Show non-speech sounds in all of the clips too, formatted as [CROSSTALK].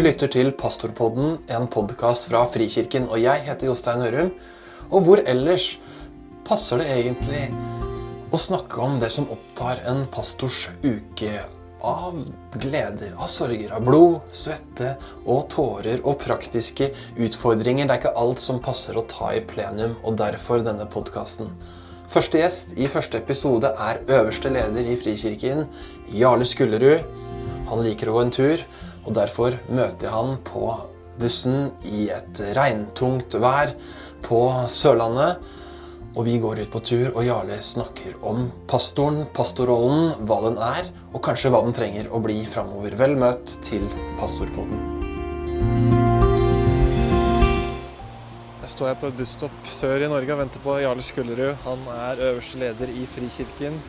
lytter til Pastorpodden, en podkast fra Frikirken. Og jeg heter Jostein Hørum. Og hvor ellers passer det egentlig å snakke om det som opptar en pastors uke av gleder, av sorger, av blod, svette og tårer og praktiske utfordringer. Det er ikke alt som passer å ta i plenum, og derfor denne podkasten. Første gjest i første episode er øverste leder i Frikirken, Jarle Skullerud. Han liker å gå en tur, og derfor møter jeg han på bussen i et regntungt vær på Sørlandet. Og vi går ut på tur, og Jarle snakker om pastoren, pastorrollen, hva den er, og kanskje hva den trenger å bli framover. Vel møtt til Pastorpodden. Jeg står her på et busstopp sør i Norge og venter på Jarle Skullerud. Han er øverste leder i Frikirken.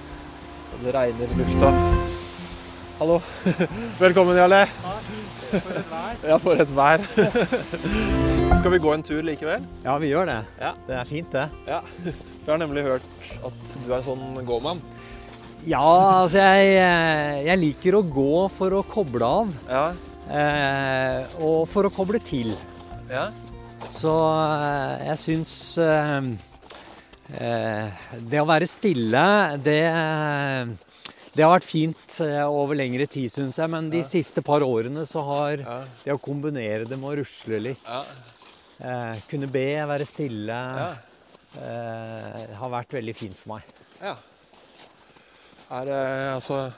Og det regner i lufta. Hallo. [LAUGHS] Velkommen, Jarle. For et vær. Ja, for et vær. [LAUGHS] Skal vi gå en tur likevel? Ja, vi gjør det. Ja. Det er fint, det. Ja. Jeg har nemlig hørt at du er sånn gåmann. Ja, altså jeg, eh, jeg liker å gå for å koble av. Ja. Eh, og for å koble til. Ja. Så eh, jeg syns eh, eh, Det å være stille, det det har vært fint eh, over lengre tid, syns jeg. Men de Ja. siste par årene så har Ja. det å kombinere det med å rusle litt, Ja. eh, kunne be, være stille, Ja. eh, har vært veldig fint for meg. ja. Er det altså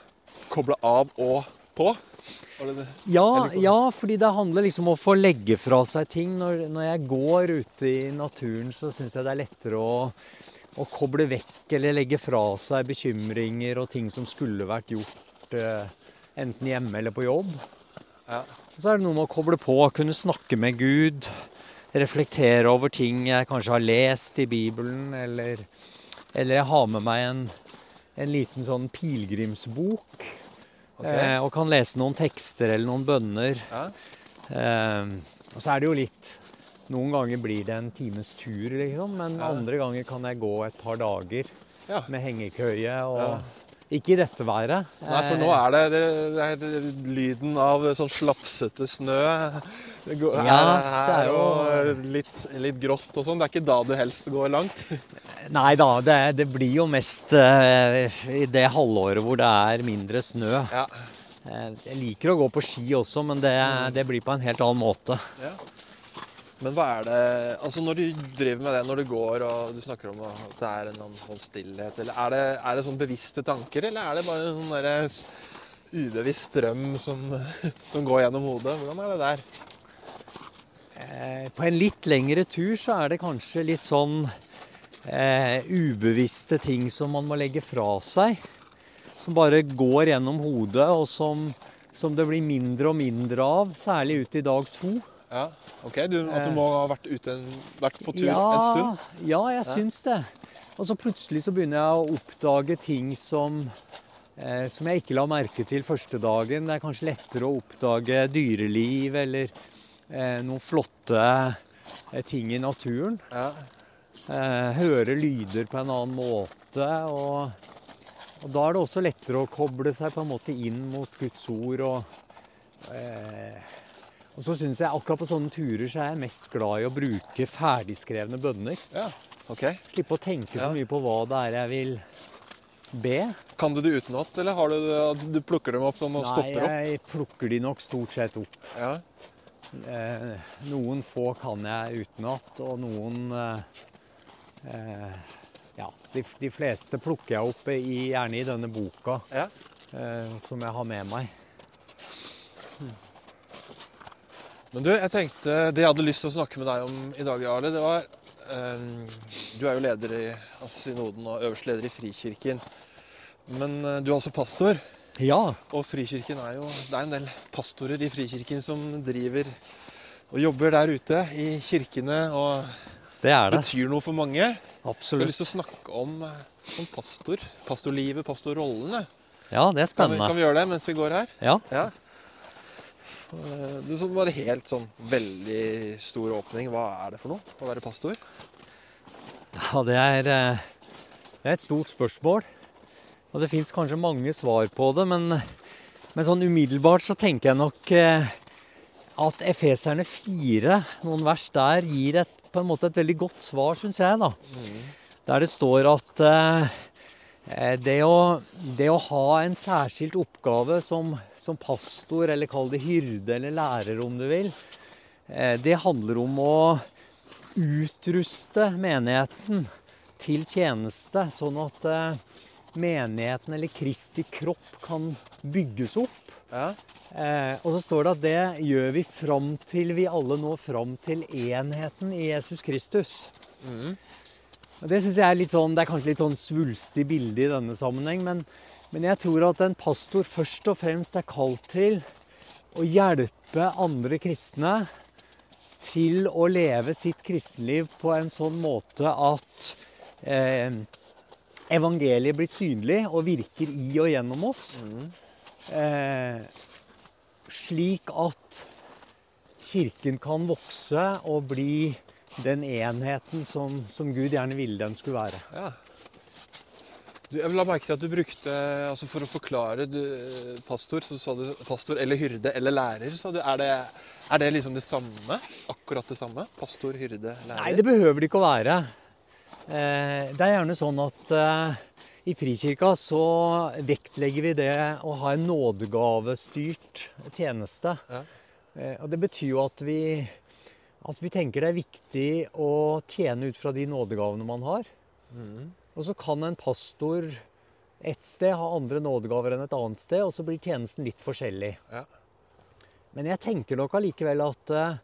koble av og på? Det det? Ja, ja, fordi det handler liksom om å få legge fra seg ting. Når, når jeg går ute i naturen, så syns jeg det er lettere å, å koble vekk eller legge fra seg bekymringer og ting som skulle vært gjort eh, enten hjemme eller på jobb. Ja. Så er det noe med å koble på, kunne snakke med Gud. Reflektere over ting jeg kanskje har lest i Bibelen, eller, eller jeg har med meg en, en liten sånn pilegrimsbok. Okay. Eh, og kan lese noen tekster eller noen bønner. Ja. Eh, og så er det jo litt Noen ganger blir det en times tur, liksom, men andre ganger kan jeg gå et par dager Ja. med hengekøye. Og Ja. Ikke i dette været. Nei, for nå er det, det, det er lyden av sånn slapsete snø. Det går, Ja, det er jo- litt, litt grått og sånn. Det er ikke da du helst går langt. Nei da, det, det blir jo mest uh, i det halvåret hvor det er mindre snø. Ja. Eh, jeg liker å gå på ski også, men det, det blir på en helt annen måte. Ja. Men hva er det Altså når du driver med det, når du går og du snakker om at det er en sånn stillhet, eller er det, er det sånn bevisste tanker, eller er det bare en sånn ubevisst strøm som, [LAUGHS] som går gjennom hodet? Hvordan er det der? Eh, på en litt lengre tur så er det kanskje litt sånn eh, ubevisste ting som man må legge fra seg. Som bare går gjennom hodet, og som, som det blir mindre og mindre av, særlig ute i dag to. Ja, ok, du, At du må ha vært, ute vært på tur ja, en stund? Ja, jeg syns det. Og så plutselig så begynner jeg å oppdage ting som, eh, som jeg ikke la merke til første dagen. Det er kanskje lettere å oppdage dyreliv eller eh, noen flotte eh, ting i naturen. Ja. Eh, høre lyder på en annen måte. Og, og da er det også lettere å koble seg på en måte inn mot Guds ord. Og, eh, og så syns jeg akkurat på sånne turer så er jeg mest glad i å bruke ferdigskrevne bønner. ja. Ok. Slippe å tenke så mye på hva det er jeg vil be. Kan du det utenat, eller har du, det- du plukker dem opp sånn og stopper opp? Nei, jeg plukker de nok stort sett opp. Ja. Eh, noen få kan jeg utenat, og noen eh, eh, Ja, de, de fleste plukker jeg opp i, gjerne i denne boka ja. eh, som jeg har med meg. Men du, jeg tenkte Det jeg hadde lyst til å snakke med deg om i dag, Jarle, det var um, Du er jo leder i Asynoden synoden og øverste leder i Frikirken. Men uh, du er også pastor. Ja, Og Frikirken er jo Det er en del pastorer i Frikirken som driver og jobber der ute i kirkene og det er det. betyr noe for mange. Absolutt. Så jeg har lyst til å snakke om, eh, om pastor. Pastorlivet, pastorrollene. Ja, det er Kan vi, kan vi gjøre det mens vi går her? Ja. Ja. Eh, Du som bare helt sånn veldig stor åpning. Hva er det for noe å være pastor? Ja, det er, eh, det er et stort spørsmål. Og det fins kanskje mange svar på det, men, men sånn umiddelbart så tenker jeg nok eh, at Efeserne 4, noen vers der, gir et, på en måte et veldig godt svar, syns jeg. da. Der det står at det, å, det, å, ha en særskilt oppgave som, som, pastor, eller kall det hyrde eller lærer, om du vil, eh, det handler om å utruste menigheten til tjeneste, sånn at eh, menigheten eller Kristi kropp kan bygges opp. Ja. Eh, og så står det at det gjør vi fram til vi alle når fram til enheten i Jesus Kristus. Mm. Det synes jeg er litt sånn, det er kanskje litt sånn svulstig bilde i denne sammenheng, men, men jeg tror at en pastor først og fremst er kalt til å hjelpe andre kristne til å leve sitt kristenliv på en sånn måte at eh, evangeliet blir synlig og virker i og gjennom oss. Mm. Eh, slik at Kirken kan vokse og bli den enheten som, som Gud gjerne ville den skulle være. Ja. Du, jeg la merke til at du brukte altså For å forklare du, pastor, så sa du pastor eller hyrde eller lærer. Så du, er, det, er det liksom det samme? Akkurat det samme? Pastor, hyrde, lærer? Nei, det behøver det ikke å være. Eh, det er gjerne sånn at eh, i Frikirka så vektlegger vi det å ha en nådegavestyrt tjeneste. Ja. Eh, og det betyr jo at vi, at vi, tenker det er viktig å tjene ut fra de nådegavene man har. Mm. Og så kan en pastor et sted ha andre nådegaver enn et annet sted, og så blir tjenesten litt forskjellig. Ja. Men jeg tenker nok allikevel at eh,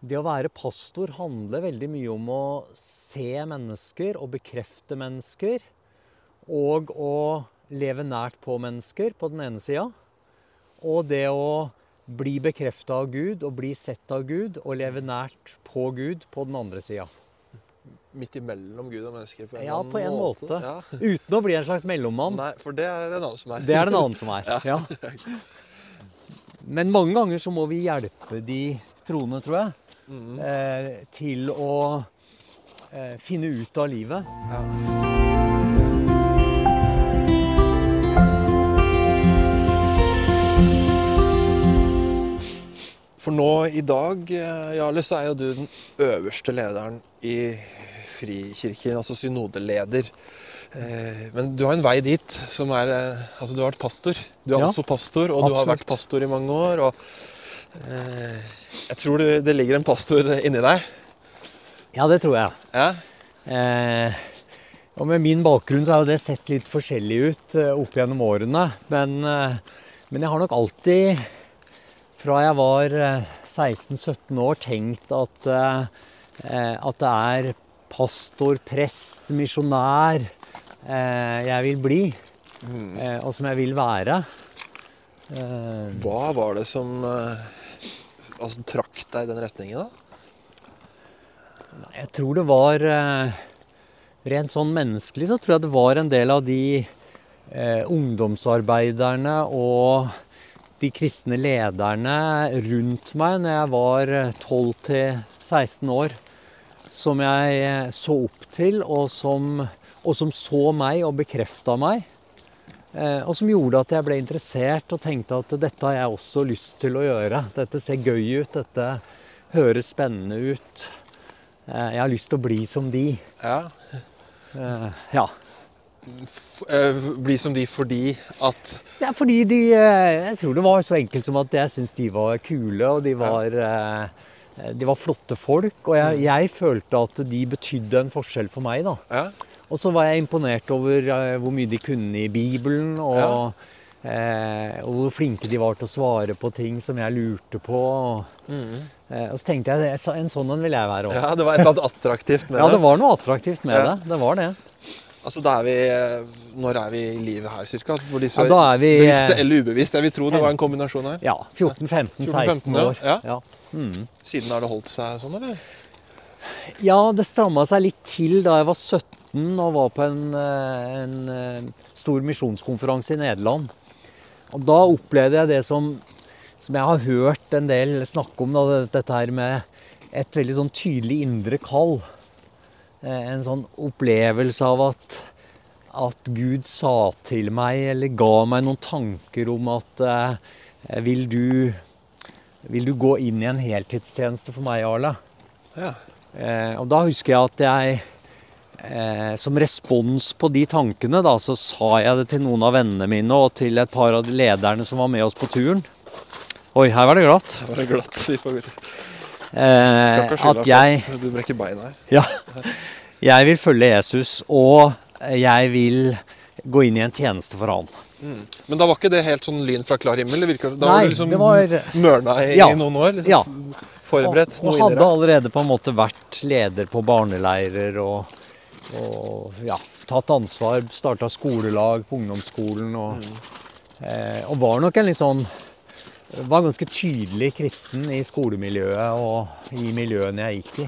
det å være pastor handler veldig mye om å se mennesker og bekrefte mennesker og å leve nært på mennesker på den ene sida. Og det å bli bekrefta av Gud og bli sett av Gud og leve nært på Gud på den andre sida. Midt imellom Gud og mennesker? På en, ja, på en måte. måte. Ja. Uten å bli en slags mellommann. Nei, for det er det en annen som er. Det er det en annen som er, [LAUGHS] ja. Men mange ganger så må vi hjelpe de troende, tror jeg, mm. eh, til å eh, finne ut av livet. Ja. For nå i dag, eh, Jarle, så er jo du den øverste lederen i Frikirken, altså synodeleder. Eh, men du har en vei dit som er eh, Altså, du har vært pastor. Du er ja, også pastor, og absolutt. du har vært pastor i mange år. Og jeg tror det, det ligger en pastor inni deg. Ja, det tror jeg. Ja. Eh, og med min bakgrunn så har jo det sett litt forskjellig ut opp gjennom årene. Men, men jeg har nok alltid fra jeg var 16-17 eh, år tenkt at, eh, eh, at det er pastor, prest, misjonær jeg vil bli. Mm. Og som jeg vil være. Hva var det som altså, trakk deg i den retningen, da? Jeg tror det var Rent sånn menneskelig så tror jeg det var en del av de eh, ungdomsarbeiderne og de kristne lederne rundt meg når jeg var 12-16 år, som jeg så opp til, og som, og som så meg og bekrefta meg. Eh, og som gjorde at jeg ble interessert og tenkte at dette har jeg også lyst til å gjøre. Dette ser gøy ut, dette høres spennende ut. Eh, jeg har lyst til å bli som de. Ja. Eh, ja. Eh, bli som de fordi at Ja, fordi de eh, Jeg tror det var så enkelt som at jeg syntes de var kule, og de var, ja. Eh, de var flotte folk. Og jeg, mm. jeg, følte at de betydde en forskjell for meg, da. Ja. Og så var jeg imponert over hvor mye de kunne i Bibelen, og, ja. eh, og hvor flinke de var til å svare på ting som jeg lurte på. Mm. Eh, og så tenkte jeg en sånn en vil jeg være òg. Ja, det var et eller annet attraktivt med det? Ja, det var noe attraktivt med det. Det var det. Altså, da er vi, Når er vi i livet her, cirka? Hvor disse, ja, da er vi, bevisste eller ubevisst? Jeg vil tro det var en kombinasjon her. Ja. 14-15-16 år. Ja. ja. Mm. Siden har det holdt seg sånn, eller? Ja, det stramma seg litt til da jeg var 17 og var på en, eh, en eh, stor misjonskonferanse i Nederland. Og da opplevde jeg det som, som jeg har hørt en del snakke om, da, dette her med et veldig sånn tydelig indre kall. Eh, en sånn opplevelse av at, at Gud sa til meg, eller ga meg noen tanker om at eh, vil du Vil du gå inn i en heltidstjeneste for meg, Arle? Ja. Eh, og da husker jeg at jeg eh, som respons på de tankene, da, så sa jeg det til noen av vennene mine og til et par av lederne som var med oss på turen. Oi, her var det glatt. Her var det glatt. Eh, Skal ikke skylde at deg jeg for at du brekker bein her. Ja. Jeg vil følge Jesus, og jeg vil gå inn i en tjeneste for han. Men da var ikke det helt sånn lyn fra klar himmel? Det virker, da Nei, var du liksom det var mørna i, Ja. i noen år? Liksom, Ja. Forberedt og, og hadde allerede på en måte vært leder på barneleirer og, og ja, tatt ansvar. Starta skolelag på ungdomsskolen og, eh, og var nok en litt sånn Var ganske tydelig kristen i skolemiljøet og i miljøene jeg gikk i.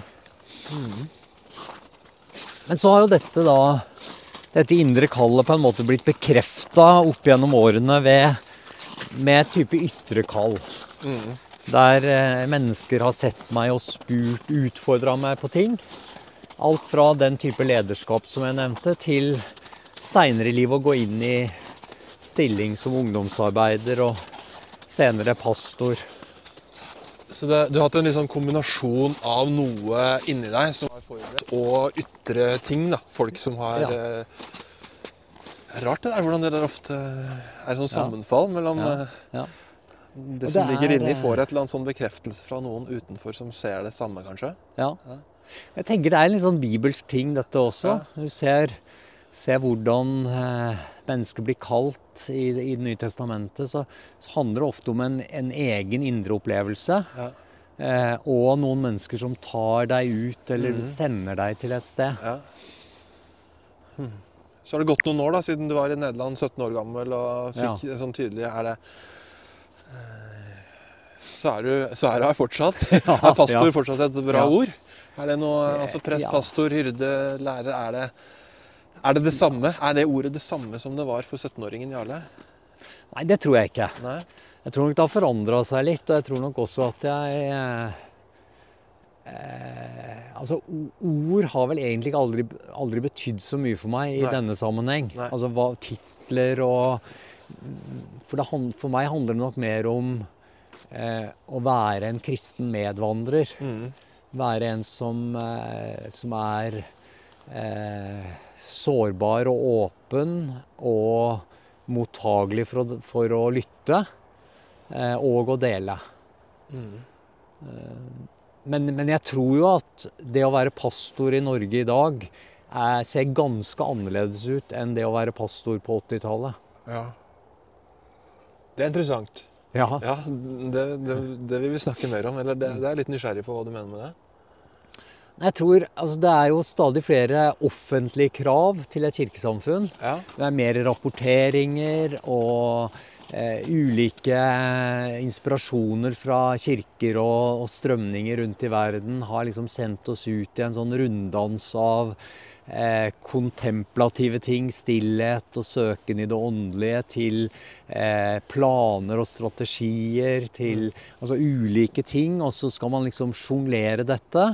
Men så har jo dette da dette indre kallet på en måte blitt bekrefta opp gjennom årene ved, med et type ytre kall. Der eh, mennesker har sett meg og spurt, utfordra meg på ting. Alt fra den type lederskap som jeg nevnte, til seinere i livet å gå inn i stilling som ungdomsarbeider og senere pastor. Så det, du har hatt en sånn kombinasjon av noe inni deg som har forberedt, og ytre ting. da. Folk som har Ja. eh, Rart det der, hvordan det der ofte er sånn sammenfall mellom Ja. eh, Ja. det som det ligger er, inni, eh, får et eller annet sånn bekreftelse fra noen utenfor som ser det samme, kanskje. Ja. Jeg tenker det er en litt sånn bibelsk ting, dette også. Du ser, ser hvordan eh, mennesker blir kalt i, i Det nye testamentet. Så, så handler det ofte om en, en egen indre opplevelse. Ja. Eh, og noen mennesker som tar deg ut, eller sender deg til et sted. Ja. Hm. Så har det gått noen år da, siden du var i Nederland 17 år gammel og fikk ja. sånn tydelig Er det eh, så er, du, så er du her fortsatt. [LAUGHS] Ja, [LAUGHS] er pastor fortsatt et bra ord? Er det noe, altså Prest, pastor, hyrde, lærer Er det, er det det samme? Er det ordet det samme som det var for 17-åringen Jarle? Nei, det tror jeg ikke. Nei? Jeg tror nok det har forandra seg litt, og jeg tror nok også at jeg eh, eh, Altså, ord har vel egentlig aldri, aldri betydd så mye for meg i Nei. denne sammenheng. Nei. Altså hva, titler og for, det, for meg handler det nok mer om eh, å være en kristen medvandrer. Mm. Være en som, eh, som er eh, sårbar og åpen og mottagelig for å, for å lytte eh, og å dele. Mm. Eh, men, men jeg tror jo at det å være pastor i Norge i dag er, ser ganske annerledes ut enn det å være pastor på 80-tallet. Ja. Det er interessant. Ja. Ja, det, det, det vil vi snakke mer om. Eller det, det er litt nysgjerrig på hva du mener med det. Jeg tror, altså Det er jo stadig flere offentlige krav til et kirkesamfunn. Ja. Det er mer rapporteringer og eh, ulike inspirasjoner fra kirker og, og strømninger rundt i verden har liksom sendt oss ut i en sånn runddans av eh, kontemplative ting, stillhet og søken i det åndelige, til eh, planer og strategier, til altså ulike ting. Og så skal man liksom sjonglere dette.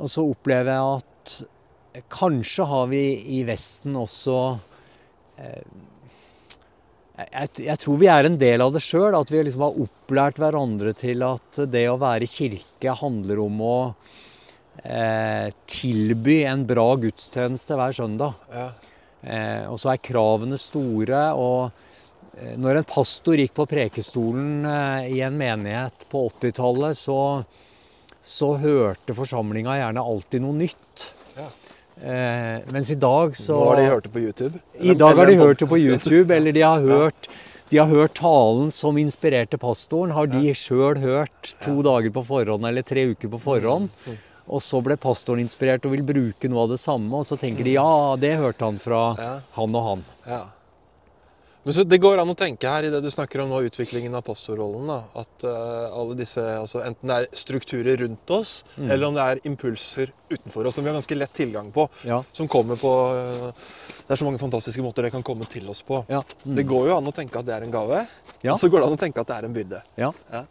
Og så opplever jeg at kanskje har vi i Vesten også jeg, jeg tror vi er en del av det sjøl. At vi liksom har opplært hverandre til at det å være kirke handler om å eh, tilby en bra gudstjeneste hver søndag. Ja. Eh, og så er kravene store. Og eh, når en pastor gikk på prekestolen eh, i en menighet på 80-tallet, så, så hørte forsamlinga gjerne alltid noe nytt. Ja. Eh, mens i dag så Nå har de hørt det på YouTube? i dag har de hørt det på YouTube, eller de har hørt, de har hørt talen som inspirerte pastoren. Har de sjøl hørt to dager på forhånd eller tre uker på forhånd. Og så ble pastoren inspirert og vil bruke noe av det samme, og så tenker de ja, det hørte han fra han og han. Ja. Men så Det går an å tenke her i det du snakker om nå, utviklingen av pastorrollen. da, At uh, alle disse, altså Enten det er strukturer rundt oss, eller om det er impulser utenfor oss som vi har ganske lett tilgang på. Ja. Som kommer på uh, Det er så mange fantastiske måter det kan komme til oss på. Ja. Mm. Det går jo an å tenke at det er en gave, Ja. og så går det an å tenke at det er en byrde. Ja. Ja.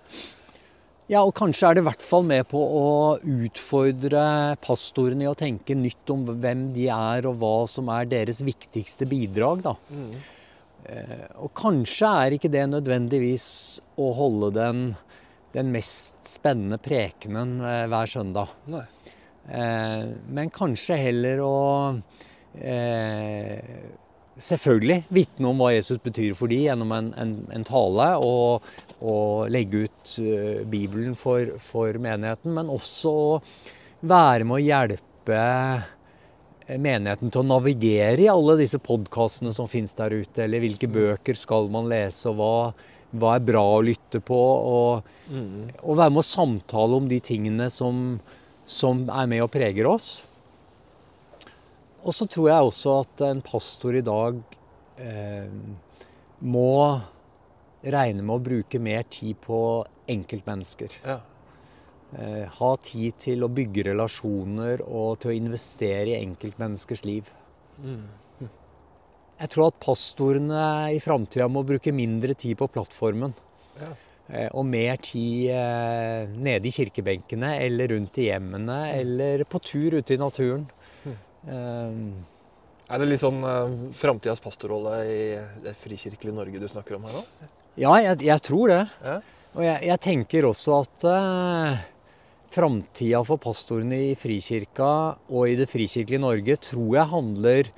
ja, og kanskje er det i hvert fall med på å utfordre pastorene i å tenke nytt om hvem de er, og hva som er deres viktigste bidrag. da. Eh, Og kanskje er ikke det nødvendigvis å holde den den mest spennende prekenen eh, hver søndag. Nei. Eh, men kanskje heller å eh, Selvfølgelig vitne om hva Jesus betyr for de gjennom en, en, en tale, og, og, legge ut Bibelen for, for, menigheten. Men også å være med å hjelpe menigheten til å navigere i alle disse podkastene som finnes der ute. Eller hvilke mm. bøker skal man lese, og hva, hva er bra å lytte på? Og, mm. og, være med å samtale om de tingene som, som er med og preger oss. Og så tror jeg også at en pastor i dag eh, må regne med å bruke mer tid på enkeltmennesker. Ja. Eh, ha tid til å bygge relasjoner og til å investere i enkeltmenneskers liv. Mm. Jeg tror at pastorene i framtida må bruke mindre tid på plattformen. Ja. Eh, og mer tid eh, nede i kirkebenkene eller rundt i hjemmene mm. eller på tur ute i naturen. Um, er det litt sånn uh, framtidas pastorrolle i det frikirkelige Norge du snakker om her nå? Ja, jeg, jeg tror det. Ja. Og jeg, jeg, tenker også at uh, framtida for pastorene i Frikirka og i det frikirkelige Norge tror jeg handler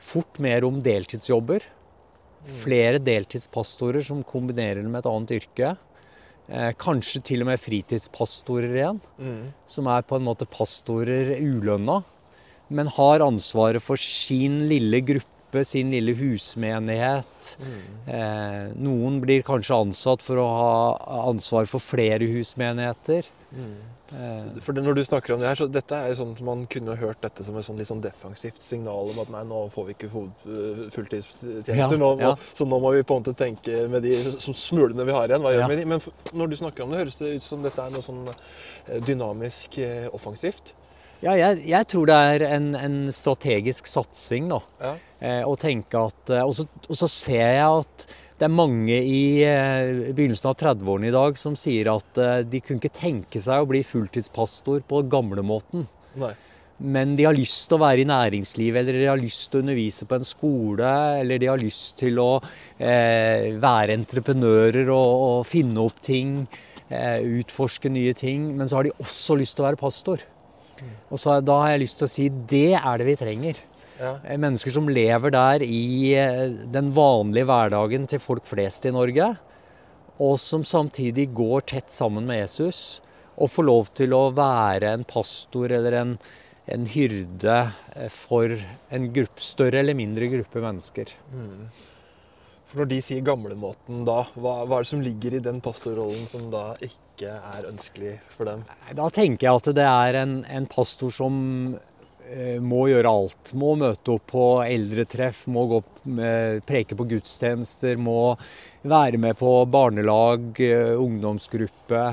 fort mer om deltidsjobber. Mm. Flere deltidspastorer som kombinerer det med et annet yrke. Eh, kanskje til og med fritidspastorer igjen. Mm. Som er på en måte pastorer ulønna men har ansvaret for sin lille gruppe, sin lille husmenighet. Mm. Eh, noen blir kanskje ansatt for å ha ansvar for flere husmenigheter. Mm. Eh. For Når du snakker om det her, så dette er jo sånn at Man kunne hørt dette som et sånn, litt sånn defensivt signal om at nei, nå får vi ikke eh, fulltidstjenester. Ja, ja. Så nå må vi på en måte tenke med de smulene vi har igjen. Hva gjør ja. med de? Men når du snakker om det, høres det ut som dette er noe sånn dynamisk offensivt. Ja, jeg, jeg, tror det er en, en strategisk satsing, da. Ja. Eh, tenke at eh, og så, og så, ser jeg at det er mange i eh, begynnelsen av 30-årene i dag som sier at eh, de kunne ikke tenke seg å bli fulltidspastor på gamlemåten. Men de har lyst til å være i næringslivet, eller de har lyst til å undervise på en skole, eller de har lyst til å eh, være entreprenører og, og, finne opp ting, eh, utforske nye ting. Men så har de også lyst til å være pastor. Og så da har jeg lyst til å si det er det vi trenger. Ja. Eh, mennesker som lever der i eh, den vanlige hverdagen til folk flest i Norge. Og som samtidig går tett sammen med Jesus. Og får lov til å være en pastor eller en, en hyrde eh, for en gruppe, større eller mindre gruppe mennesker. Mm. For når de sier gamlemåten da, hva, hva, er det som ligger i den pastorrollen som da ikke er ønskelig for dem? Da tenker jeg at det er en, en pastor som eh, må gjøre alt. Må møte opp på eldretreff, må gå, eh, preke på gudstjenester, må være med på barnelag, eh, ungdomsgruppe.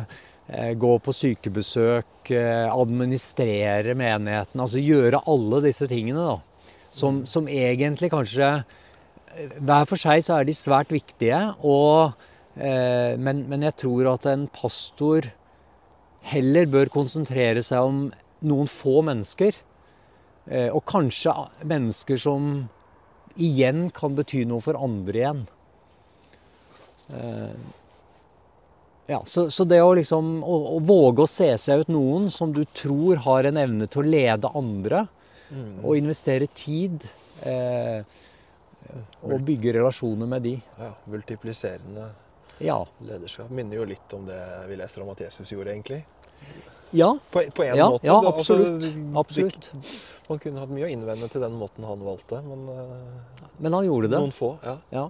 Eh, gå på sykebesøk, eh, administrere menigheten. Altså gjøre alle disse tingene da, som, som egentlig kanskje hver for seg så er de svært viktige. Og, eh, men, men, jeg tror at en pastor heller bør konsentrere seg om noen få mennesker. Eh, og kanskje mennesker som igjen kan bety noe for andre igjen. Eh, ja, så, så, det å liksom å, å, våge å se seg ut noen som du tror har en evne til å lede andre, mm. og investere tid eh, og bygge relasjoner med de. Ja, Multipliserende ja. lederskap. Minner jo litt om det vi leser om at Jesus gjorde, egentlig. Ja, på, på en ja, måte. Ja, absolutt. Altså, absolutt. Man kunne hatt mye å innvende til den måten han valgte, men, uh, men han gjorde det. Noen få, ja. ja.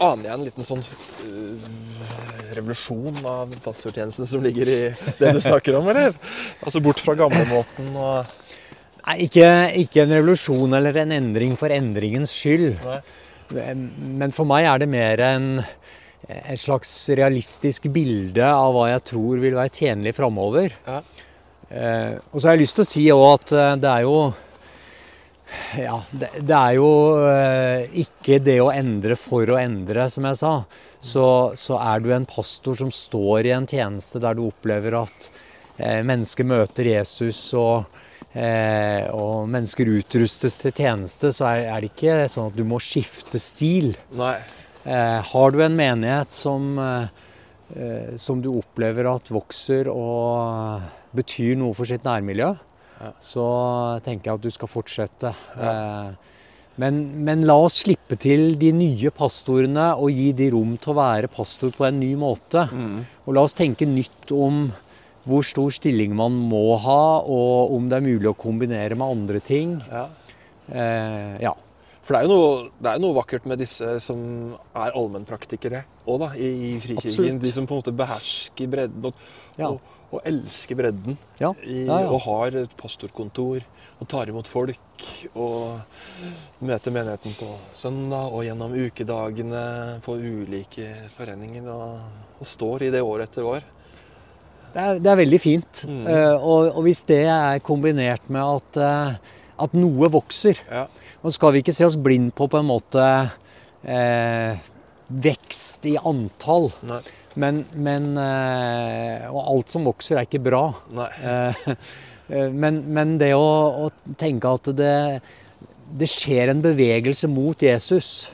Aner jeg en liten sånn revolusjon av pastortjenesten som ligger i det du snakker om, eller? Altså bort fra gamlemåten og Nei, ikke, ikke, en revolusjon eller en endring for endringens skyld. Nei. Men for meg er det mer en, et slags realistisk bilde av hva jeg tror vil være tjenlig framover. Ja. Eh, og så har jeg lyst til å si òg at eh, det er jo ja, det, det, er jo eh, ikke det å endre for å endre, som jeg sa. Så, så, er du en pastor som står i en tjeneste der du opplever at eh, mennesker møter Jesus og eh, og mennesker utrustes til tjeneste, så er, er det ikke sånn at du må skifte stil. Nei. Eh, har du en menighet som, eh, eh, som du opplever at vokser og betyr noe for sitt nærmiljø. Så tenker jeg at du skal fortsette. Eh, men, men la oss slippe til de nye pastorene og gi de rom til å være pastor på en ny måte. Mm. Og la oss tenke nytt om hvor stor stilling man må ha, og om det er mulig å kombinere med andre ting. Ja. Eh, ja. For det er jo noe, det er noe vakkert med disse som er allmennpraktikere òg, da, i, i Frikirken. De som på en måte behersker bredden og, Ja. og, og elsker bredden. Ja, ja, ja. Og har et pastorkontor og tar imot folk. Og møter menigheten på søndag og gjennom ukedagene på ulike foreninger. Og, og står i det år etter år. Det er, det er veldig fint. Mm. Uh, og, og hvis det er kombinert med at, eh, at noe vokser Ja. Og skal vi ikke se oss blind på på en måte eh, vekst i antall. Nei. Men, men eh, Og alt som vokser, er ikke bra. Eh, eh, men, men det å, å tenke at det, det skjer en bevegelse mot Jesus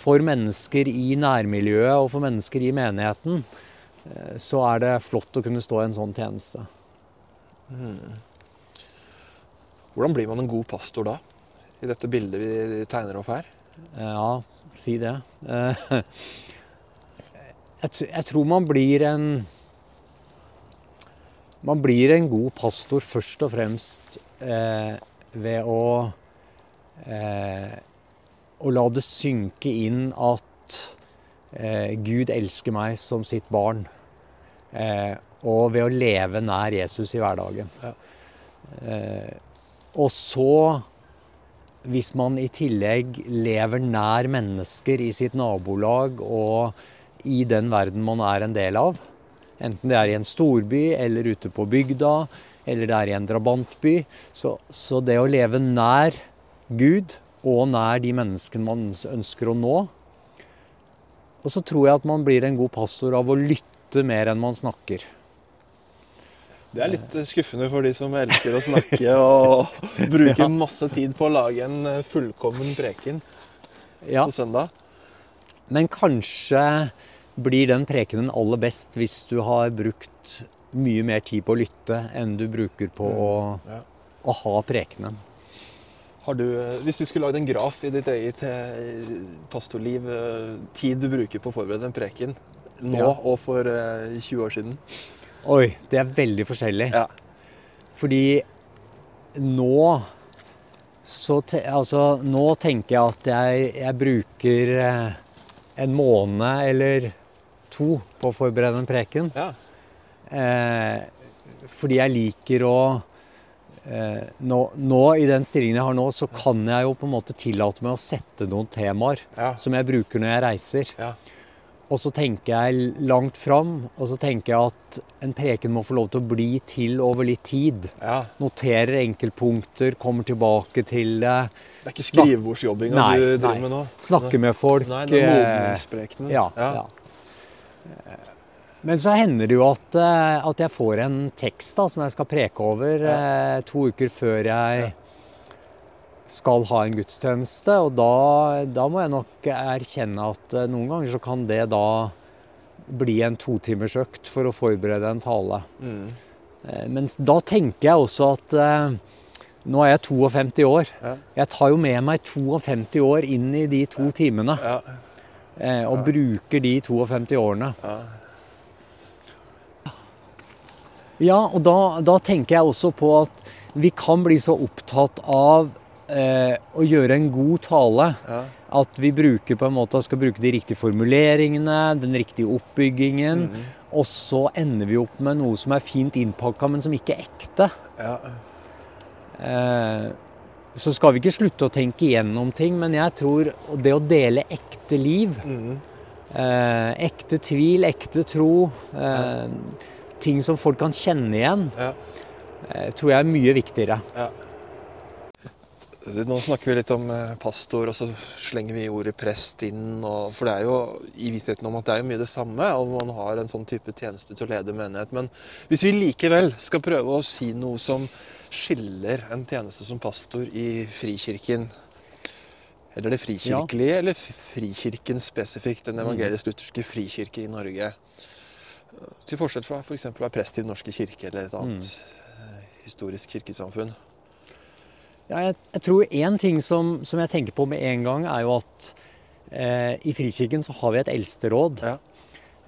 for mennesker i nærmiljøet og for mennesker i menigheten, eh, så er det flott å kunne stå i en sånn tjeneste. Hvordan blir man en god pastor da? I dette bildet vi tegner opp her. Ja, si det. Eh, Jeg, tror man blir en Man blir en god pastor først og fremst eh, ved å eh, Å la det synke inn at eh, Gud elsker meg som sitt barn. Eh, og ved å leve nær Jesus i hverdagen. Ja. Og så hvis man i tillegg lever nær mennesker i sitt nabolag og i den verden man er en del av, enten det er i en storby eller ute på bygda eller det er i en drabantby, så, så det å leve nær Gud og nær de menneskene man ønsker å nå Og så tror jeg at man blir en god pastor av å lytte mer enn man snakker. Det er litt eh, skuffende for de som elsker å snakke og [LAUGHS] bruker masse tid på å lage en eh, fullkommen preken Ja. på søndag. Men kanskje blir den prekenen aller best hvis du har brukt mye mer tid på å lytte enn du bruker på å, Ja. å ha prekenen. Har du, eh, hvis du skulle lagd en graf i ditt eget pastorliv, tid du bruker på å forberede en preken nå Ja. og for eh, 20 år siden Oi, det er veldig forskjellig. Ja. Fordi nå så te, altså, nå tenker jeg at jeg, jeg bruker eh, en måned eller to på å forberede en preken. ja. Eh, fordi jeg liker å eh, nå, nå, i den stillingen jeg har nå, så kan jeg jo på en måte tillate meg å sette noen temaer Ja. som jeg bruker når jeg reiser. Ja. Og så tenker jeg langt fram, og så tenker jeg at en preken må få lov til å bli til over litt tid. ja. Noterer enkeltpunkter, kommer tilbake til det. Det er ikke skrivebordsjobbinga Nei, du driver med nå? Snakke med folk. Nei, det er eh, modningsprekenen. ja, ja. Men så hender det jo at, eh, at jeg får en tekst da, som jeg skal preke over eh, to uker før jeg skal ha en gudstjeneste. Og da, da må jeg nok erkjenne at eh, noen ganger så kan det da bli en totimersøkt for å forberede en tale. Mm. Eh, Men da tenker jeg også at eh, nå er jeg 52 år. Ja. Jeg tar jo med meg 52 år inn i de to timene. Ja. eh, Og bruker de 52 årene. Ja. Ja, og da, da tenker jeg også på at vi kan bli så opptatt av eh, å gjøre en god tale Ja. at vi bruker på en måte skal bruke de riktige formuleringene, den riktige oppbyggingen, Mm. og så ender vi opp med noe som er fint innpakka, men som ikke er ekte. Ja. Eh, så skal vi ikke slutte å tenke igjennom ting, men jeg tror det å dele ekte liv, Mm. eh, ekte tvil, ekte tro, eh, ting som folk kan kjenne igjen, Ja. eh, tror jeg er mye viktigere. Nå snakker vi litt om eh, pastor, og så slenger vi ordet prest inn. Og, for det er jo i vissheten om at det er jo mye det samme, og man har en sånn type tjeneste til å lede menighet. Men hvis vi likevel skal prøve å si noe som skiller en tjeneste som pastor i Frikirken eller det frikirkelige, ja. eller Frikirken spesifikt, den evangelisk-lutherske frikirke i Norge. Til forskjell fra f.eks. For å være prest i Den norske kirke eller et annet mm. historisk kirkesamfunn. Ja, jeg, jeg, tror én ting som, som, jeg tenker på med en gang, er jo at eh, i Frikirken så har vi et eldsteråd ja.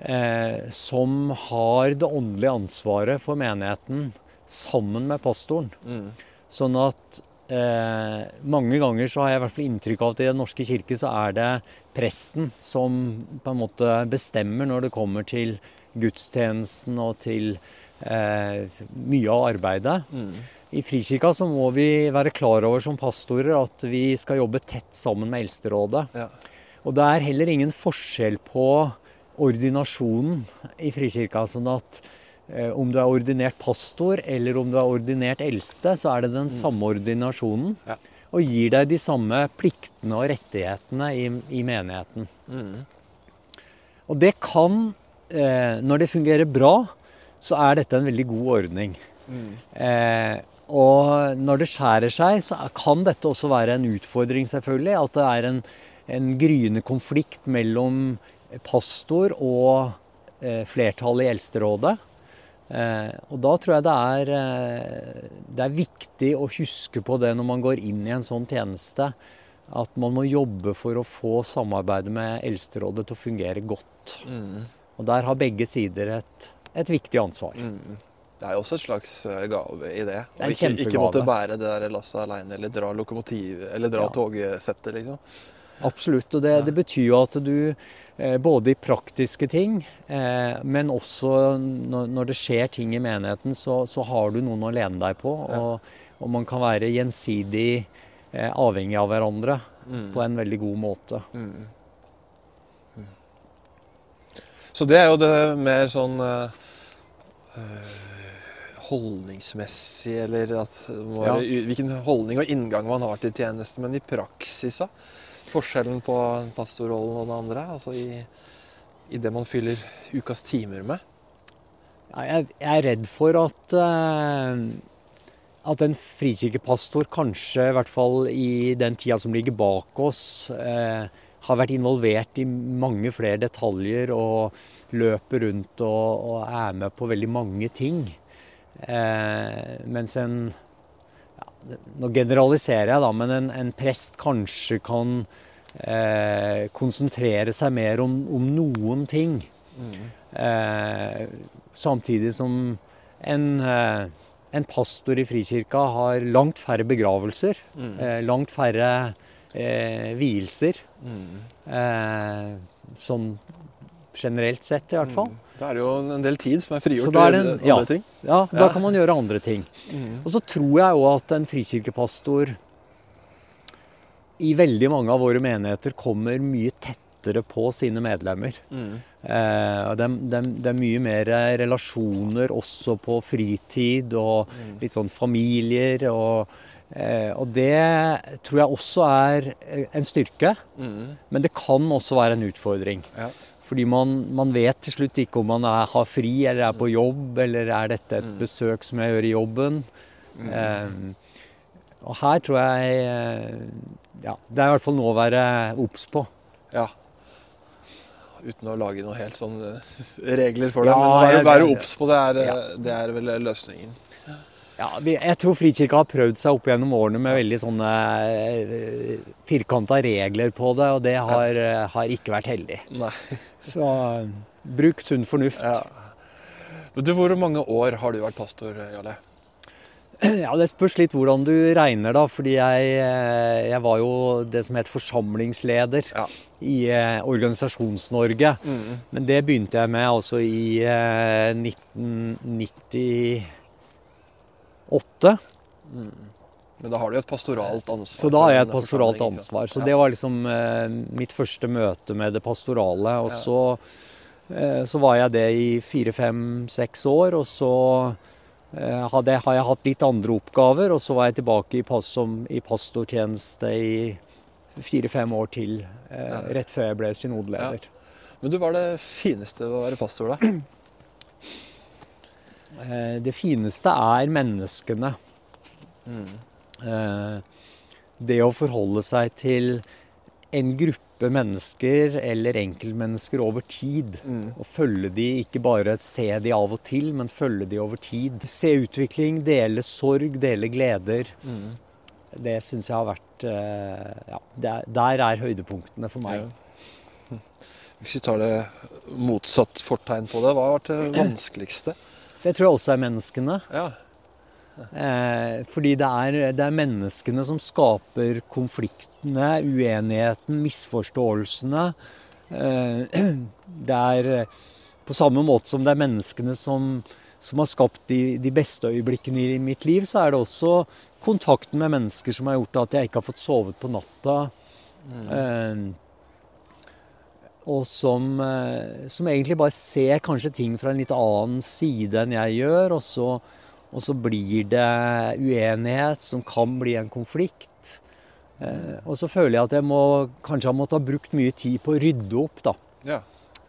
eh, som har det åndelige ansvaret for menigheten sammen med pastoren. Mm. Sånn at eh, mange ganger så har jeg i hvert fall inntrykk av at i Den norske kirke så er det presten som på en måte bestemmer når det kommer til gudstjenesten og til eh, mye av arbeidet. Mm. I Frikirka så må vi være klar over som pastorer at vi skal jobbe tett sammen med Eldsterådet. Ja. Og det er heller ingen forskjell på ordinasjonen i Frikirka. sånn at eh, om du er ordinert pastor eller om du er ordinert eldste, så er det den mm. samme ordinasjonen. Ja. Og gir deg de samme pliktene og rettighetene i, i menigheten. Mm. Og det kan, eh, når det fungerer bra, så er dette en veldig god ordning. Mm. Eh, og når det skjærer seg, så kan dette også være en utfordring, selvfølgelig. At det er en, en gryende konflikt mellom pastor og eh, flertallet i Eldsterådet. Eh, og da tror jeg det er, eh, det er viktig å huske på det når man går inn i en sånn tjeneste. At man må jobbe for å få samarbeidet med Eldsterådet til å fungere godt. Mm. Og der har begge sider et, et viktig ansvar. Mm. Det er jo også et slags eh, gave i det. det ikke, ikke, måtte bære det der lasset aleine eller dra lokomotiv, eller dra ja. togsettet, liksom. Absolutt. Og det, det, betyr jo at du eh, både i praktiske ting, eh, men også når, det skjer ting i menigheten, så, så har du noen å lene deg på. Og, og man kan være gjensidig avhengig av hverandre mm. på en veldig god måte. Mm. Mm. Så det er jo det mer sånn uh, holdningsmessig, eller at, ja. hvilken holdning og inngang man har til tjenesten. Men i praksis, da? Forskjellen på pastorrollen og den andre? Altså i, i, det man fyller ukas timer med? Ja, jeg, er redd for at, uh, at en frikirkepastor kanskje, i hvert fall i den tida som ligger bak oss, uh, har vært involvert i mange flere detaljer og løper rundt og, og er med på veldig mange ting. Eh, mens en ja, Nå generaliserer jeg, da, men en, en prest kanskje kan eh, konsentrere seg mer om, om noen ting. Mm. Eh, samtidig som en, eh, en, pastor i Frikirka har langt færre begravelser. Mm. Eh, langt færre eh, vielser. Mm. som generelt sett, i hvert fall. Mm. Da er det jo en del tid som er frigjort til andre ja, ting. Ja, da kan man gjøre andre ting. Mm. Og så tror jeg òg at en frikirkepastor i veldig mange av våre menigheter kommer mye tettere på sine medlemmer. Mm. Eh, det, de, de er mye mer relasjoner også på fritid og mm. litt sånn familier. og Eh, og det tror jeg også er en styrke, mm. men det kan også være en utfordring. Ja. Fordi man, man, vet til slutt ikke om man er, har fri eller er på jobb, eller er dette et mm. besøk som jeg gjør i jobben. Mm. Eh, og her tror jeg eh, ja, Det er i hvert fall noe å være obs på. Ja. Uten å lage noen helt sånn eh, [LAUGHS] regler for det. Ja, men å være obs på det er, ja. det er vel løsningen. Ja, jeg tror Frikirka har prøvd seg opp gjennom årene med veldig sånne eh, firkanta regler på det, og det har, har ikke vært heldig. Nei. Så bruk sunn fornuft. Ja. Du, hvor mange år har du vært pastor, Jarle? [CLEARS THROAT] Ja, Det spørs litt hvordan du regner, da. Fordi jeg, eh, jeg var jo det som het forsamlingsleder ja. i eh, Organisasjons-Norge. Mm. Men det begynte jeg med altså i eh, 1990 åtte. Mm. Men da har du jo et pastoralt ansvar. Så da har jeg et pastoralt ansvar. Så det var liksom eh, mitt første møte med det pastorale. Og så, eh, så var jeg det i fire, fem, seks år. Og så eh, hadde, har jeg hatt litt andre oppgaver, og så var jeg tilbake i, pas som, i pastortjeneste i fire-fem år til, eh, rett før jeg ble synodeleder. Men du, hva er det fineste ved å være pastor, da? [CLEARS THROAT] Eh, det fineste er menneskene. Mm. Det å forholde seg til en gruppe mennesker eller enkeltmennesker over tid. Mm. Og følge de, ikke bare se de av og til, men følge de over tid. Se utvikling, dele sorg, dele gleder. Mm. Det syns jeg har vært eh, Ja, der, der er høydepunktene for meg. Ja. [LAUGHS] Hvis vi tar det motsatt fortegn på det, hva har vært det [CLEARS THROAT] vanskeligste? Det tror jeg også er menneskene. Ja. Eh, fordi det er, det er menneskene som skaper konfliktene, uenigheten, misforståelsene. Eh, [CLEARS THROAT] det er eh, på samme måte som det er menneskene som, som har skapt de, de beste øyeblikkene i mitt liv, så er det også kontakten med mennesker som har gjort at jeg ikke har fått sovet på natta. Eh, og som, eh, som egentlig bare ser kanskje ting fra en litt annen side enn jeg gjør. Og så, og så blir det uenighet som kan bli en konflikt. Eh, og så føler jeg at jeg må, kanskje har måttet ha brukt mye tid på å rydde opp. da. ja.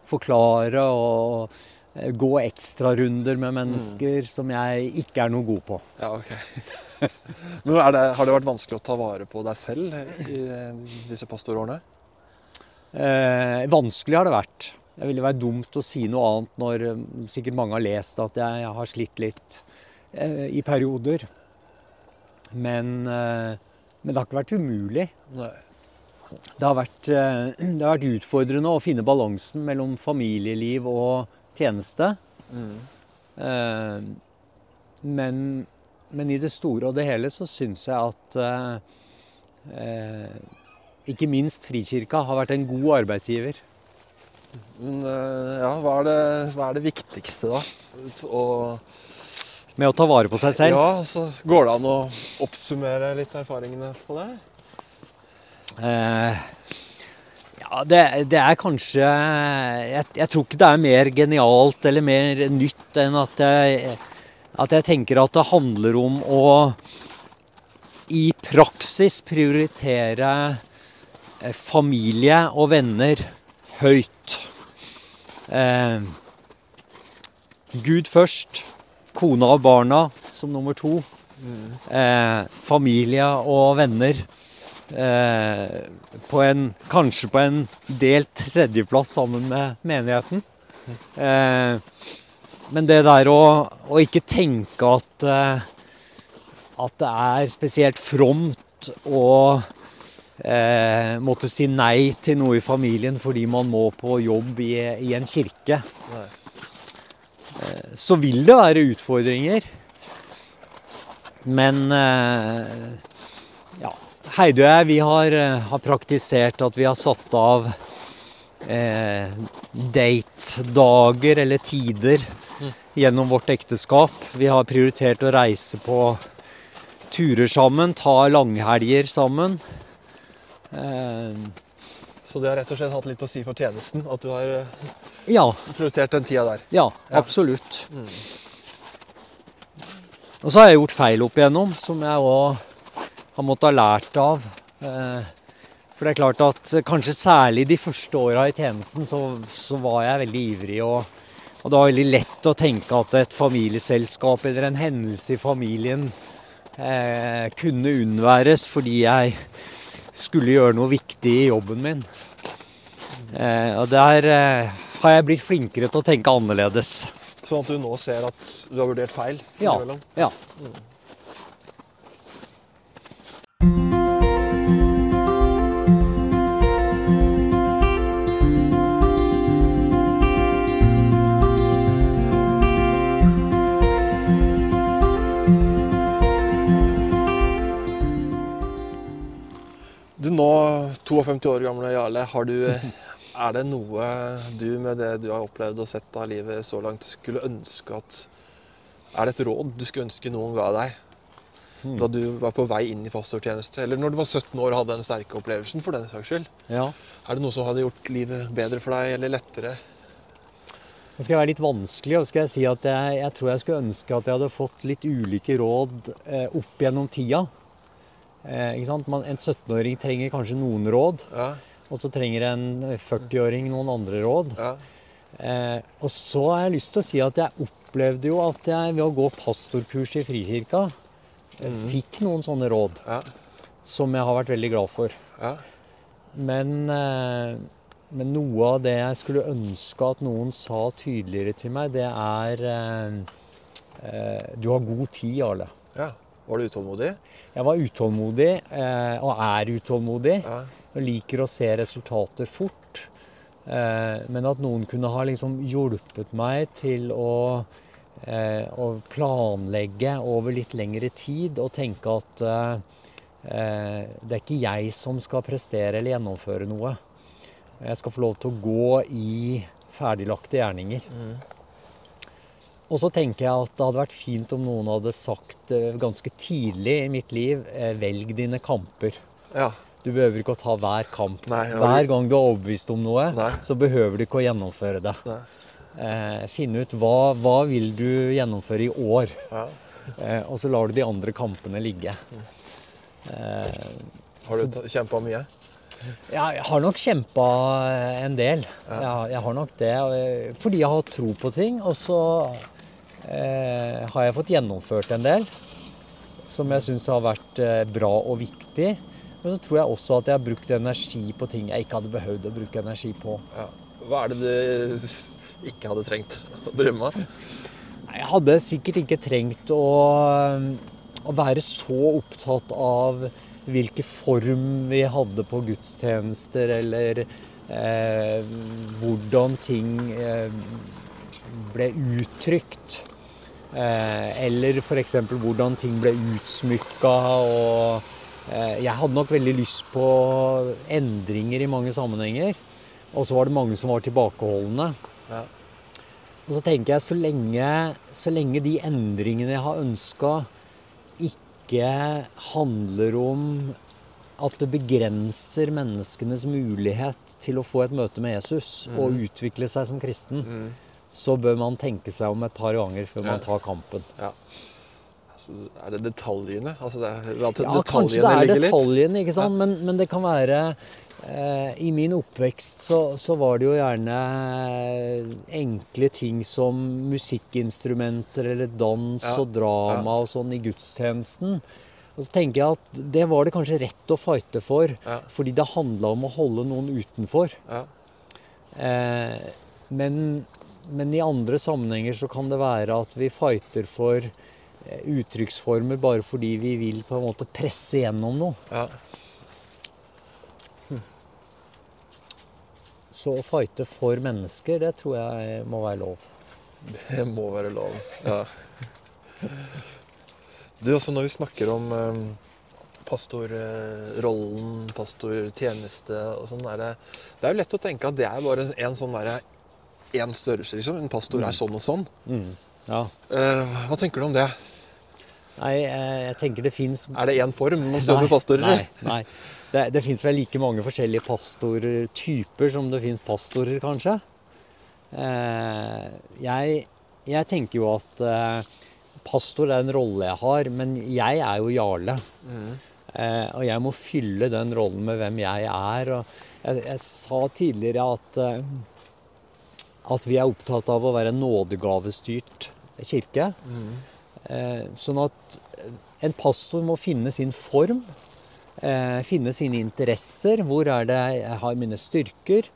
Forklare og eh, gå ekstrarunder med mennesker som jeg ikke er noe god på. Ja, ok. [LAUGHS] Men er det, har det vært vanskelig å ta vare på deg selv i disse pastorårene? Eh, vanskelig har det vært. Det ville være dumt å si noe annet når eh, sikkert mange har lest at jeg har slitt litt eh, i perioder. Men, eh, men det har ikke vært umulig. Det har, vært, eh, det har vært utfordrende å finne balansen mellom familieliv og tjeneste. Mm. Eh, men, men i det store og det hele så syns jeg at ikke minst Frikirka har vært en god arbeidsgiver. Men eh, ja, hva er, det, hva er det viktigste, da? Å Med å ta vare på seg selv. ja, så går det an å oppsummere litt erfaringene på det? Eh, ja, det, det er kanskje jeg, jeg tror ikke det er mer genialt eller mer nytt enn at jeg, at jeg tenker at det handler om å i praksis prioritere familie og venner høyt. Eh, Gud først, kona og barna som nummer to. Eh, familie og venner eh, på en, kanskje på en delt tredjeplass sammen med menigheten. Eh, men det der å, å ikke tenke at, eh, at det er spesielt fromt å eh, måtte si nei til noe i familien fordi man må på jobb i, i en kirke, Nei. så vil det være utfordringer. Men eh, ja, Heidi og jeg vi har, eh, har praktisert at vi har satt av eh, date-dager eller tider gjennom vårt ekteskap. Vi har prioritert å reise på turer sammen, ta langhelger sammen. Eh, Så det har rett og slett hatt litt å si for tjenesten, at du har eh, ja, prioritert den tida der? ja, Ja. absolutt. Mm. Og så har jeg gjort feil opp igjennom, som jeg òg har måttet ha lært av. Eh, For det er klart at kanskje særlig de første åra i tjenesten, så, så var jeg veldig ivrig. Og, og det var veldig lett å tenke at et familieselskap eller en hendelse i familien eh, kunne unnværes fordi jeg skulle gjøre noe viktig i jobben min. Eh, og der eh, har jeg blitt flinkere til å tenke annerledes. Sånn at du nå ser at du har vurdert feil? Ja. ja. Nå, 52 år gamle Jarle, har du, er det noe du med det du har opplevd og sett av livet så langt, skulle ønske at Er det et råd du skulle ønske noen ga deg Mm. da du var på vei inn i pastortjeneste? Eller når du var 17 år og hadde den sterke opplevelsen, for den saks skyld? ja. Er det noe som hadde gjort livet bedre for deg, eller lettere? Nå skal jeg være litt vanskelig og skal jeg si at jeg, jeg tror jeg skulle ønske at jeg hadde fått litt ulike råd eh, opp gjennom tida. Eh? Man, en 17-åring trenger kanskje noen råd, Ja, og så trenger en 40-åring noen andre råd. ja, Eh, og så har jeg lyst til å si at jeg opplevde jo at jeg ved å gå pastorkurs i Frikirka mm. fikk noen sånne råd ja, som jeg har vært veldig glad for. ja. Men, eh, men noe av det jeg skulle ønske at noen sa tydeligere til meg, det er eh, eh, Du har god tid, Arle. ja. Var du utålmodig? Jeg var utålmodig, eh, og er utålmodig, Ja. og liker å se resultater fort. Eh, men at noen kunne ha liksom hjulpet meg til å, eh, å planlegge over litt lengre tid og tenke at det er ikke jeg som skal prestere eller gjennomføre noe. Jeg skal få lov til å gå i ferdiglagte gjerninger. Og så tenker jeg at det hadde vært fint om noen hadde sagt eh, ganske tidlig i mitt liv eh, velg dine kamper. Ja. Du behøver ikke å ta hver kamp. Nei, ja, hver gang du er overbevist om noe, Nei. så behøver du ikke å gjennomføre det. Eh, finne ut hva, hva vil du gjennomføre i år, Ja. eh, og så lar du de andre kampene ligge. Eh, Har du kjempa mye? ja, jeg har nok kjempa en del. Ja. Jeg, har nok det. eh, Fordi jeg har tro på ting. Og så eh, har jeg fått gjennomført en del som jeg syns har vært eh, bra og viktig. Men så tror jeg også at jeg har brukt energi på ting jeg ikke hadde behøvd å bruke energi på. Ja. Hva er det du ikke hadde trengt å drømme av? Jeg hadde sikkert ikke trengt å, å være så opptatt av hvilken form vi hadde på gudstjenester, eller eh, hvordan ting eh, ble uttrykt. Eh, eller f.eks. hvordan ting ble utsmykka. Og eh, jeg hadde nok veldig lyst på endringer i mange sammenhenger. Og så var det mange som var tilbakeholdne. Ja. Og så tenker jeg så lenge, så lenge de endringene jeg har ønska, ikke handler om at det begrenser menneskenes mulighet til å få et møte med Jesus og utvikle seg som kristen, så bør man tenke seg om et par ganger før Ja. man tar kampen. ja. Altså, er det detaljene? Altså, det er, Ja, kanskje det er litt? detaljene, ikke sant? Men, men det kan være eh, I min oppvekst så, så var det jo gjerne enkle ting som musikkinstrumenter eller dans Ja, og drama og sånn i gudstjenesten. Og så tenker jeg at det var det kanskje rett å fighte for, Ja. fordi det handla om å holde noen utenfor. Ja. Eh, men, men i andre sammenhenger så kan det være at vi fighter for eh, uttrykksformer bare fordi vi vil på en måte presse gjennom noe. ja. Så å fighte for mennesker, det tror jeg må være lov. Det må være lov. Ja. Du, også når vi snakker om eh, pastorrollen, pastortjeneste og sånn, det, det er jo lett å tenke at det er bare en sånn derre én størrelse, liksom. En pastor er sånn og sånn. Ja. Eh, hva tenker du om det? Nei, eh, jeg tenker det fins Er det én form man med pastorer i? Nei. nei. Det, det fins vel like mange forskjellige pastortyper som det fins pastorer, kanskje. Eh, jeg, jeg tenker jo at eh, pastor er en rolle jeg har, men jeg er jo Jarle. Eh, og jeg må fylle den rollen med hvem jeg er. Og jeg, jeg sa tidligere at, eh, at vi er opptatt av å være en nådegavestyrt kirke. Mm. sånn at en pastor må finne sin form, eh, finne sine interesser. Hvor er det jeg har mine styrker?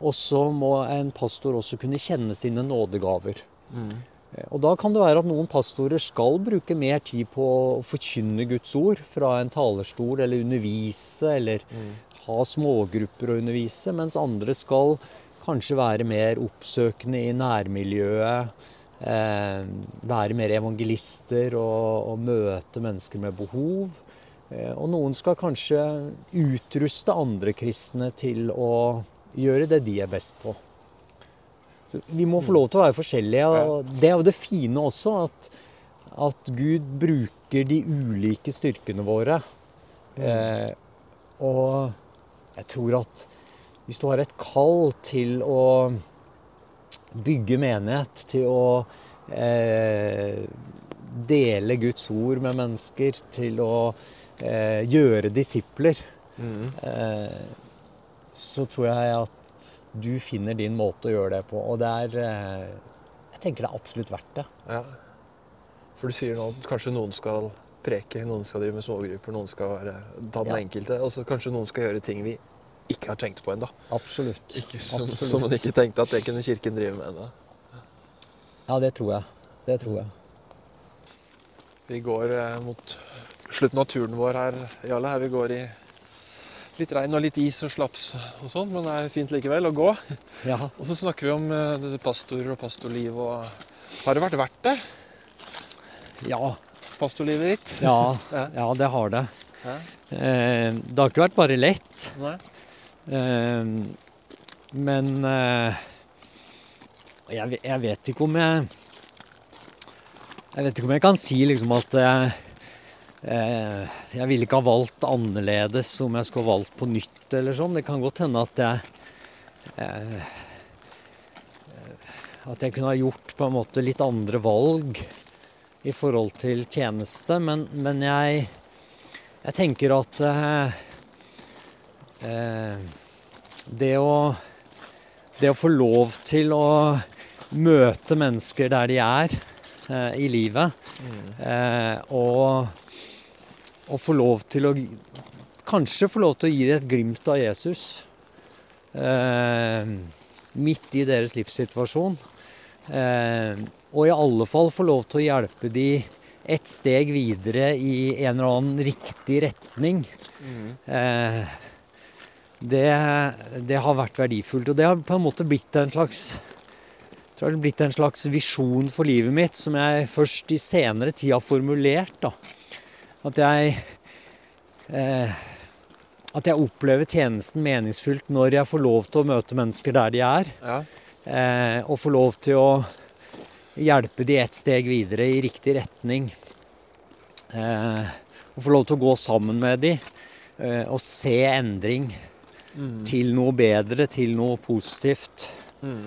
Og så må en pastor også kunne kjenne sine nådegaver. Mm. Og da kan det være at noen pastorer skal bruke mer tid på å forkynne Guds ord fra en talerstol, eller undervise, eller ha smågrupper å undervise, mens andre skal kanskje være mer oppsøkende i nærmiljøet. Eh, være mer evangelister og, og møte mennesker med behov. Eh, og noen skal kanskje utruste andre kristne til å gjøre det de er best på. Så vi må få lov til å være forskjellige. og Det er jo det fine også, at, at Gud bruker de ulike styrkene våre. Eh, og jeg tror at hvis du har et kall til å bygge menighet, til å eh, dele Guds ord med mennesker, til å eh, gjøre disipler, Mm. eh, så tror jeg at du finner din måte å gjøre det på. Og det er eh, Jeg tenker det er absolutt verdt det. Ja. For du sier nå at kanskje noen skal preke, noen skal drive med smågrupper, noen skal være, ta den Ja. enkelte, og så kanskje noen skal gjøre ting vi ikke har tenkt på ennå. Absolutt. Ikke som, Absolutt. som man ikke tenkte at det kunne Kirken drive med ennå. Ja, det tror jeg. Det tror jeg. Vi går eh, mot slutten av turen vår her, Jarle. Her vi går i litt regn og litt is og slaps og sånn, men det er fint likevel å gå. Ja. [LAUGHS] Og så snakker vi om eh, pastorer og pastorliv og Har det vært verdt det? Ja, Pastorlivet ditt? [LAUGHS] ja, Ja. det har det. Ja. Eh, det har ikke vært bare lett. Nei? Eh, men eh, jeg, jeg vet ikke om jeg Jeg vet ikke om jeg kan si liksom at jeg, eh, jeg ville ikke ha valgt annerledes om jeg skulle ha valgt på nytt eller sånn. Det kan godt hende at jeg eh, At jeg kunne ha gjort på en måte litt andre valg i forhold til tjeneste, men, men jeg jeg tenker at det å Det å få lov til å møte mennesker der de er eh, i livet, eh, og, og få lov til å Kanskje få lov til å gi dem et glimt av Jesus eh, midt i deres livssituasjon. Eh, og i alle fall få lov til å hjelpe dem et steg videre i en eller annen riktig retning. Mm. Det, det har vært verdifullt. Og det har på en måte blitt en slags jeg tror det har blitt en slags visjon for livet mitt som jeg først i senere tid har formulert. da. At jeg eh, At jeg opplever tjenesten meningsfullt når jeg får lov til å møte mennesker der de er. Ja. Eh, og får lov til å hjelpe de et steg videre i riktig retning. Eh, og får lov til å gå sammen med de eh, og se endring Mm. til noe bedre, til noe positivt. Mm.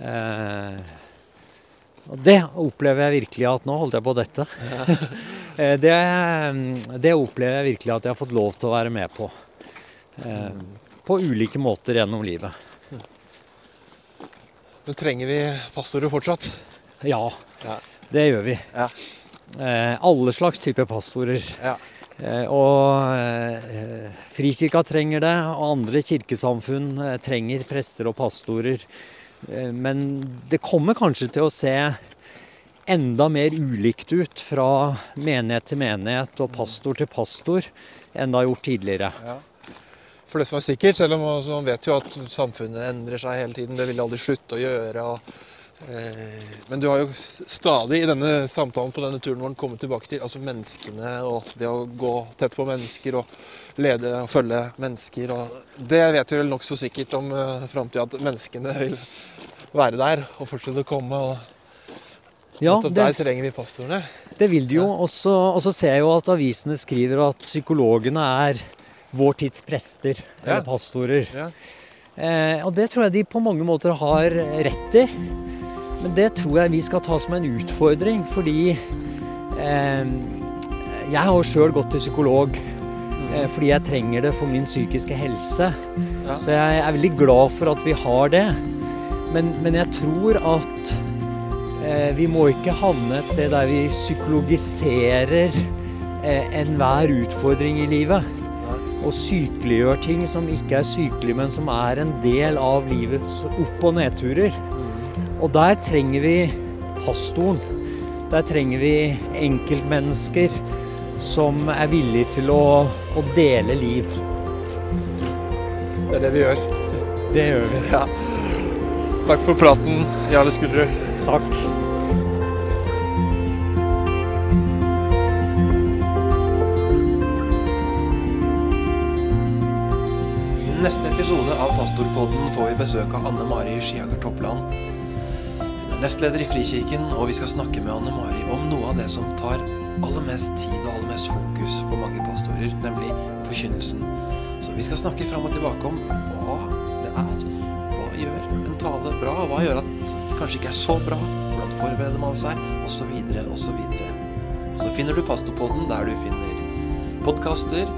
Eh, og det opplever jeg virkelig at Nå holdt jeg på dette. Ja. [LAUGHS] det, det opplever jeg virkelig at jeg har fått lov til å være med på. Eh, Mm. på ulike måter gjennom livet. Men trenger vi pastorer fortsatt? Ja, Ja. det gjør vi. Ja. Eh, alle slags typer pastorer. Ja. Eh, og eh, Frikirka trenger det, og andre kirkesamfunn eh, trenger prester og pastorer. Men det kommer kanskje til å se enda mer ulikt ut fra menighet til menighet og pastor til pastor enn det har gjort tidligere. Ja. For det som er sikkert, selv om altså, man vet jo at samfunnet endrer seg hele tiden, det vil aldri slutte å gjøre. Og, men du har jo stadig i denne samtalen på denne turen vår kommet tilbake til altså menneskene og det å gå tett på mennesker og lede og følge mennesker. Og det vet vi vel nokså sikkert om uh, framtida, at menneskene vil være der og fortsette å komme. og Ja, det, Der trenger vi pastorene. det vil de jo. Og så og så ser jeg jo at avisene skriver at psykologene er vår tids prester, Ja. eller pastorer. Ja. Eh, og det tror jeg de på mange måter har rett i. Men det tror jeg vi skal ta som en utfordring, fordi eh, jeg har jo sjøl gått til psykolog eh, fordi jeg trenger det for min psykiske helse. Ja. Så jeg er veldig glad for at vi har det. Men, men jeg tror at eh, vi må ikke havne et sted der vi psykologiserer eh, enhver utfordring i livet og sykeliggjør ting som ikke er sykelige, men som er en del av livets opp- og nedturer. Og der trenger vi pastoren. Der trenger vi enkeltmennesker som er villige til å, å dele liv. Det er det vi gjør. Det gjør vi. Ja. Takk for praten, Jarle Skullerud. Takk. I neste episode av Pastorpodden får vi besøk av Anne Mari Skiager Toppland. Er nestleder i Frikirken, og vi skal snakke med Anne Mari om noe av det som tar aller mest tid og aller mest fokus for mange pastorer, nemlig forkynnelsen. Så vi skal snakke fram og tilbake om hva det er. Hva gjør en tale bra? Hva gjør at det kanskje ikke er så bra. Hvordan forbereder man seg? Og så videre, og så videre. Og så finner du Pastopodden der du finner podkaster.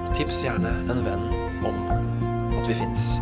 Og tips gjerne en venn om at vi fins.